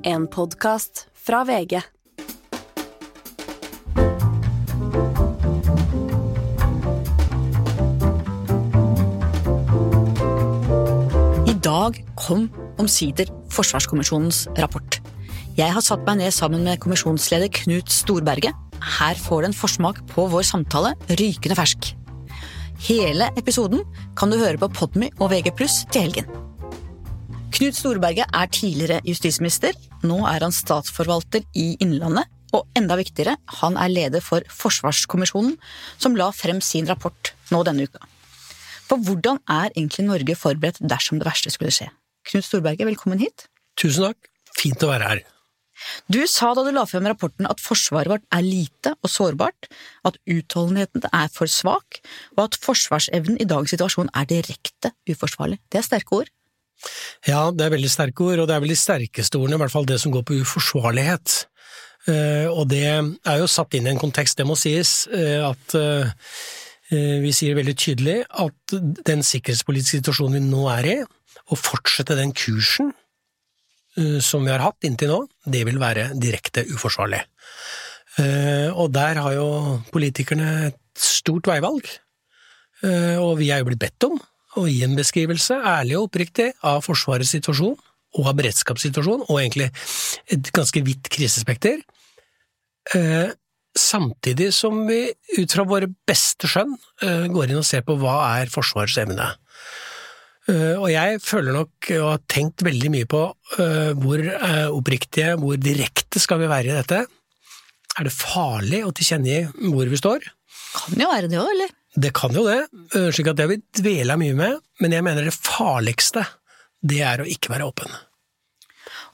En podkast fra VG. I dag kom omsider Forsvarskommisjonens rapport. Jeg har satt meg ned sammen med kommisjonsleder Knut Storberget. Her får du en forsmak på vår samtale rykende fersk. Hele episoden kan du høre på Podmy og VG+ til helgen. Knut Storberget er tidligere justisminister. Nå er han statsforvalter i Innlandet. Og enda viktigere, han er leder for Forsvarskommisjonen, som la frem sin rapport nå denne uka. For hvordan er egentlig Norge forberedt dersom det verste skulle skje? Knut Storberget, velkommen hit. Tusen takk. Fint å være her. Du sa da du la frem rapporten at forsvaret vårt er lite og sårbart, at utholdenheten er for svak, og at forsvarsevnen i dagens situasjon er direkte uforsvarlig. Det er sterke ord. Ja, det er veldig sterke ord, og det er vel de sterkeste ordene, i hvert fall det som går på uforsvarlighet. Uh, og det er jo satt inn i en kontekst, det må sies, uh, at uh, vi sier veldig tydelig at den sikkerhetspolitiske situasjonen vi nå er i, å fortsette den kursen som vi har hatt inntil nå, det vil være direkte uforsvarlig. Og der har jo politikerne et stort veivalg, og vi er jo blitt bedt om å gi en beskrivelse, ærlig og oppriktig, av Forsvarets situasjon og av beredskapssituasjonen, og egentlig et ganske vidt krisespekter, samtidig som vi ut fra våre beste skjønn går inn og ser på hva er Forsvarets evne. Og jeg føler nok og har tenkt veldig mye på hvor oppriktige, hvor direkte skal vi være i dette. Er det farlig å tilkjennegi hvor vi står? Kan jo være det òg, eller? Det kan jo det, slik at det har vi dvela mye med, men jeg mener det farligste, det er å ikke være åpen.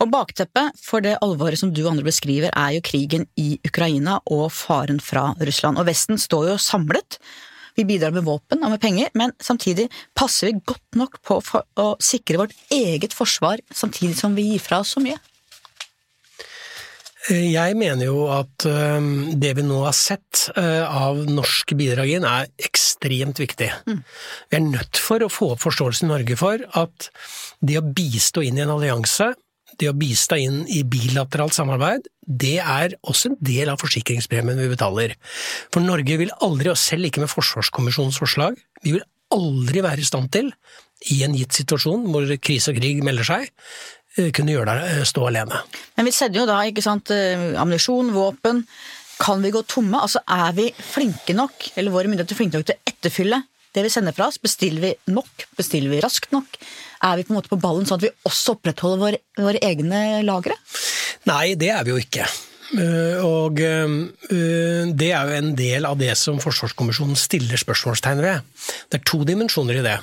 Og bakteppet for det alvoret som du og andre beskriver, er jo krigen i Ukraina og faren fra Russland. Og Vesten står jo samlet. Vi bidrar med våpen og med penger, men samtidig passer vi godt nok på å sikre vårt eget forsvar, samtidig som vi gir fra oss så mye. Jeg mener jo at det vi nå har sett av norske bidrag inn, er ekstremt viktig. Mm. Vi er nødt for å få opp forståelsen i Norge for at det å bistå inn i en allianse, det å bistå inn i bilateralt samarbeid, det er også en del av forsikringspremien vi betaler. For Norge vil aldri, og selv ikke med Forsvarskommisjonens forslag, vi vil aldri være i stand til, i en gitt situasjon hvor krise og krig melder seg, kunne gjøre deg stå alene. Men vi sender jo da ikke sant, ammunisjon, våpen. Kan vi gå tomme? Altså Er vi flinke nok, eller våre myndigheter flinke nok til å etterfylle det vi sender fra oss? Bestiller vi nok? Bestiller vi raskt nok? Er vi på en måte på ballen sånn at vi også opprettholder våre, våre egne lagre? Nei, det er vi jo ikke. Og det er jo en del av det som Forsvarskommisjonen stiller spørsmålstegn ved. Det er to dimensjoner i det.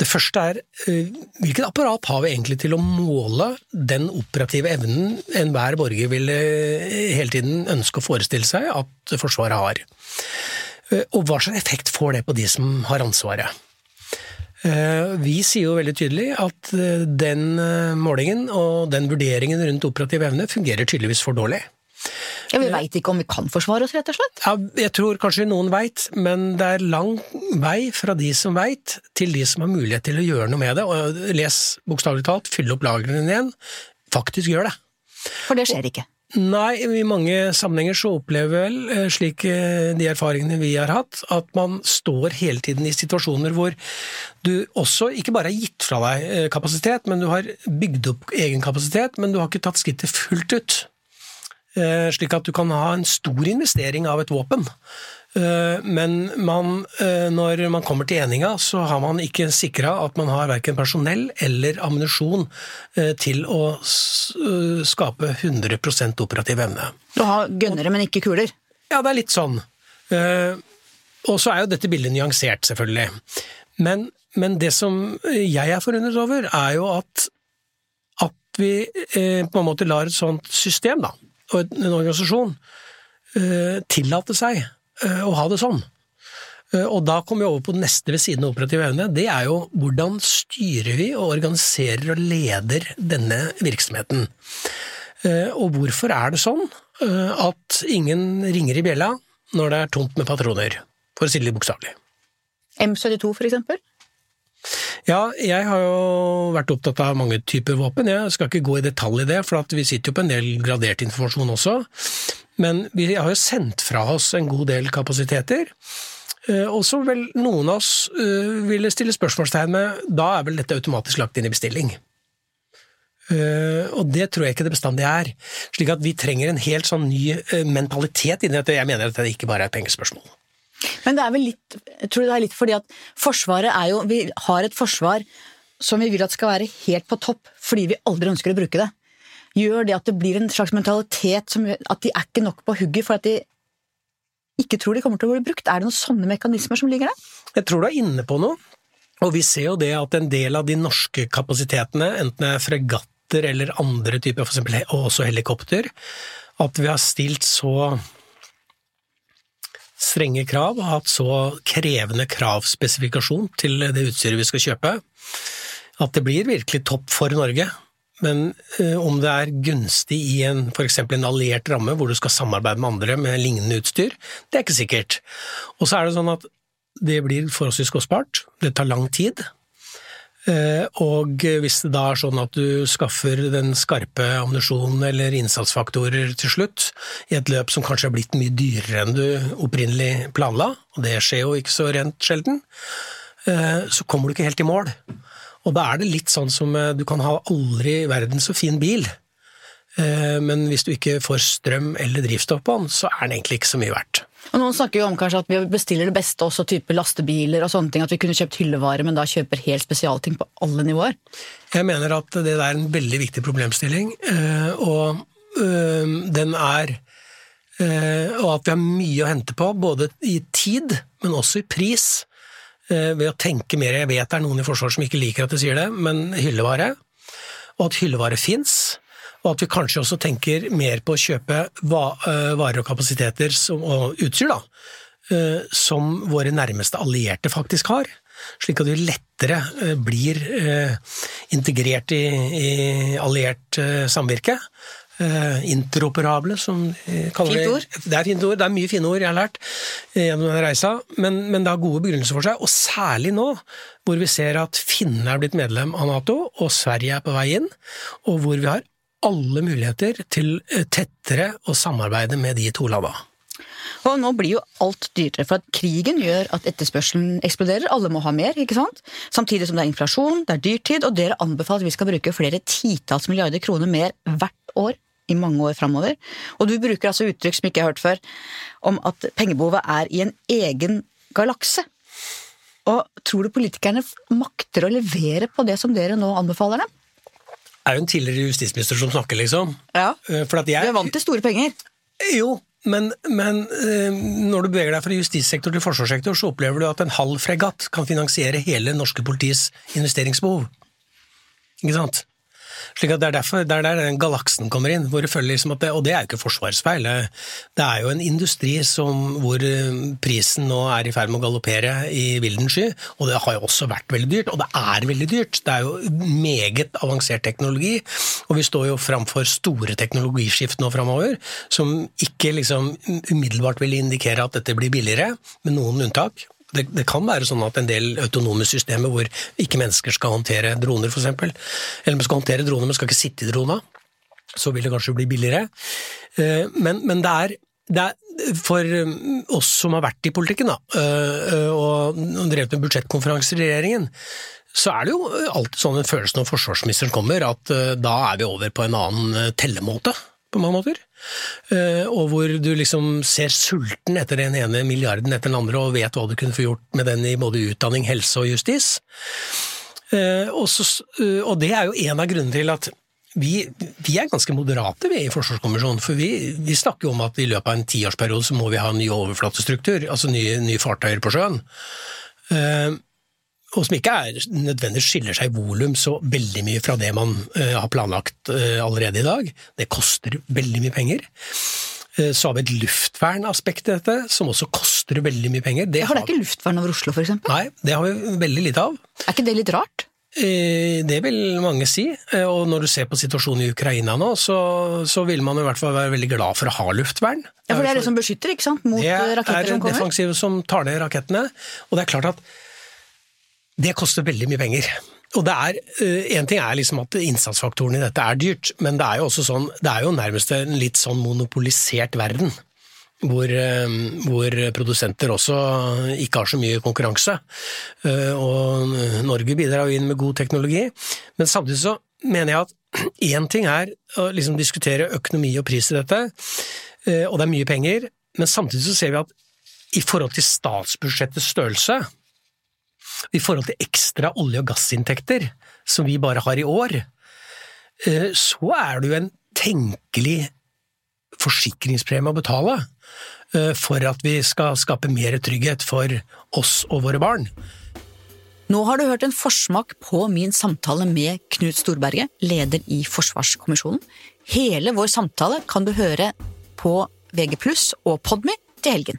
Det første er hvilket apparat har vi egentlig til å måle den operative evnen enhver borger vil hele tiden ønske å forestille seg at Forsvaret har. Og hva slags effekt får det på de som har ansvaret? Vi sier jo veldig tydelig at den målingen og den vurderingen rundt operativ evne fungerer tydeligvis for dårlig. Ja, Vi veit ikke om vi kan forsvare oss, rett og slett? Ja, jeg tror kanskje noen veit, men det er lang vei fra de som veit, til de som har mulighet til å gjøre noe med det. Og les bokstavelig talt, fylle opp lagrene igjen. Faktisk gjør det. For det skjer ikke? Nei, i mange sammenhenger så opplever vel, slik de erfaringene vi har hatt, at man står hele tiden i situasjoner hvor du også ikke bare har gitt fra deg kapasitet, men du har bygd opp egen kapasitet, men du har ikke tatt skrittet fullt ut. Slik at du kan ha en stor investering av et våpen. Men man, når man kommer til eninga, så har man ikke sikra at man har verken personell eller ammunisjon til å skape 100% operativ evne. Du har gønnere, men ikke kuler? Ja, det er litt sånn. Og så er jo dette bildet nyansert, selvfølgelig. Men, men det som jeg er forundret over, er jo at, at vi på en måte lar et sånt system, da, og en organisasjon, tillate seg å ha det sånn. Og da kommer vi over på det neste ved siden av operativ evne. Det er jo hvordan styrer vi og organiserer og leder denne virksomheten. Og hvorfor er det sånn at ingen ringer i bjella når det er tomt med patroner, for å si det litt bokstavelig? M72 for eksempel? Ja, jeg har jo vært opptatt av mange typer våpen. Jeg skal ikke gå i detalj i det, for vi sitter jo på en del gradert informasjon også. Men vi har jo sendt fra oss en god del kapasiteter. Eh, og så vel noen av oss uh, ville stille spørsmålstegn med da er vel dette automatisk lagt inn i bestilling. Uh, og det tror jeg ikke det bestandig er. Slik at vi trenger en helt sånn ny mentalitet inni dette. Jeg mener at det ikke bare er et pengespørsmål. Men det er vel litt, jeg tror det er litt fordi at Forsvaret er jo Vi har et forsvar som vi vil at skal være helt på topp, fordi vi aldri ønsker å bruke det. Gjør det at det blir en slags mentalitet som at de er ikke nok på hugget for at de ikke tror de kommer til å bli brukt? Er det noen sånne mekanismer som ligger der? Jeg tror du er inne på noe. Og vi ser jo det at en del av de norske kapasitetene, enten det er fregatter eller andre typer, eksempel også helikopter, at vi har stilt så strenge krav og hatt så krevende kravspesifikasjon til det utstyret vi skal kjøpe, at det blir virkelig topp for Norge. Men eh, om det er gunstig i en f.eks. en alliert ramme hvor du skal samarbeide med andre med lignende utstyr, det er ikke sikkert. Og så er det sånn at det blir forholdsvis kostbart, det tar lang tid. Eh, og hvis det da er sånn at du skaffer den skarpe ammunisjonen eller innsatsfaktorer til slutt, i et løp som kanskje er blitt mye dyrere enn du opprinnelig planla, og det skjer jo ikke så rent sjelden, eh, så kommer du ikke helt i mål. Og da er det litt sånn som eh, du kan ha aldri i verden så fin bil, men hvis du ikke får strøm eller drivstoff på den, så er den egentlig ikke så mye verdt. Og Noen snakker jo om kanskje at vi bestiller det beste, også type lastebiler og sånne ting. At vi kunne kjøpt hyllevare, men da kjøper helt spesialting på alle nivåer. Jeg mener at det er en veldig viktig problemstilling, eh, og eh, den er eh, Og at vi har mye å hente på, både i tid, men også i pris. Ved å tenke mer Jeg vet det er noen i Forsvaret som ikke liker at jeg sier det, men hyllevare. Og at hyllevare fins og at vi kanskje også tenker mer på å kjøpe eh, varer og kapasiteter og utstyr, da, eh, som våre nærmeste allierte faktisk har. Slik at vi lettere eh, blir integrert i, i alliert samvirke. Interoperable, som de kaller det. Fint ord. Det er fint ord, det er mye fine ord jeg har lært gjennom denne reisa, men, men, det har gode begrunnelser for seg. Og særlig nå, hvor vi ser at finnene er blitt medlem av Nato, og Sverige er på vei inn, og hvor vi har alle muligheter til eh, tettere å samarbeide med de to landa. Og nå blir jo alt dyrere, for at krigen gjør at etterspørselen eksploderer. Alle må ha mer, ikke sant? Samtidig som det er inflasjon, det er dyrtid, og dere anbefaler at vi skal bruke flere titalls milliarder kroner mer hvert år i mange år framover. Og du bruker altså uttrykk som ikke jeg har hørt før, om at pengebehovet er i en egen galakse. Og tror du politikerne makter å levere på det som dere nå anbefaler dem? Er jo en tidligere justisminister som snakker, liksom. Ja. Eh, for jeg, du er vant til store penger. Jo, men, men, eh, når du beveger deg fra justissektor til forsvarssektor, så opplever du at en halv fregatt kan finansiere hele norske politiets investeringsbehov. Ikke sant? Slik at Det er derfor det er der den galaksen kommer inn, hvor det føler liksom at det, og det er jo ikke forsvarsfeil. Det er jo en industri som, hvor eh, prisen nå er i ferd med å galoppere i vilden sky, og det har jo også vært veldig dyrt. Og det er veldig dyrt. Det er jo meget avansert teknologi, og vi står jo framfor store teknologiskift nå framover, som ikke liksom umiddelbart vil indikere at dette blir billigere, med noen unntak. Det, det, kan være sånn at en del autonome systemer hvor ikke mennesker skal håndtere droner, f.eks., eller man skal håndtere droner, men skal ikke sitte i drona, så vil det kanskje bli billigere. Eh, men, men det, er, det, er, for eh, oss som har vært i politikken da, eh, og drevet med budsjettkonferanser i regjeringen, så er det jo alltid sånn en følelse når forsvarsministeren kommer, at da er vi over på en annen tellemåte på mange måter. Eh, og hvor du liksom ser sulten etter den ene milliarden etter den andre, og vet hva du kunne få gjort med den i både utdanning, helse og justis. Eh, og, så, eh, og det er jo en av grunnene til at vi, vi, er ganske moderate vi i Forsvarskommisjonen, for vi, vi, snakker jo om at i løpet av en tiårsperiode så må vi ha ny overflatestruktur, altså nye, nye fartøyer på sjøen og som ikke er nødvendigvis skiller seg i volum så veldig mye fra det man uh, har planlagt uh, allerede i dag. Det koster veldig mye penger. Uh, så har vi et luftvernaspekt i dette, som også koster veldig mye penger. Det, har dere er ikke luftvern over Oslo, f.eks.? Nei, det har vi veldig lite av. Er ikke det litt rart? Det vil mange si, og når du ser på situasjonen i Ukraina nå, så, så, vil man i hvert fall være veldig glad for å ha luftvern. Ja, For det er det som beskytter, ikke sant? Mot raketter som kommer? Det er defensivet som tar ned rakettene. Og det er klart at Det koster veldig mye penger. Og det er, Én ting er liksom at innsatsfaktoren i dette er dyrt, men det er jo også sånn, det er jo nærmest en litt sånn monopolisert verden. Hvor, hvor, produsenter også ikke har så mye konkurranse. Og Norge bidrar jo inn med god teknologi, men samtidig så mener jeg at én ting er å liksom diskutere økonomi og pris i dette, og det er mye penger, men samtidig så ser vi at i forhold til statsbudsjettets størrelse, i forhold til ekstra olje- og gassinntekter som vi bare har i år, eh, så er det jo en tenkelig forsikringspremie å betale eh, for at vi skal skape mer trygghet for oss og våre barn. Nå har du hørt en forsmak på min samtale med Knut Storberget, leder i Forsvarskommisjonen. Hele vår samtale kan du høre på VG og Podmy til helgen.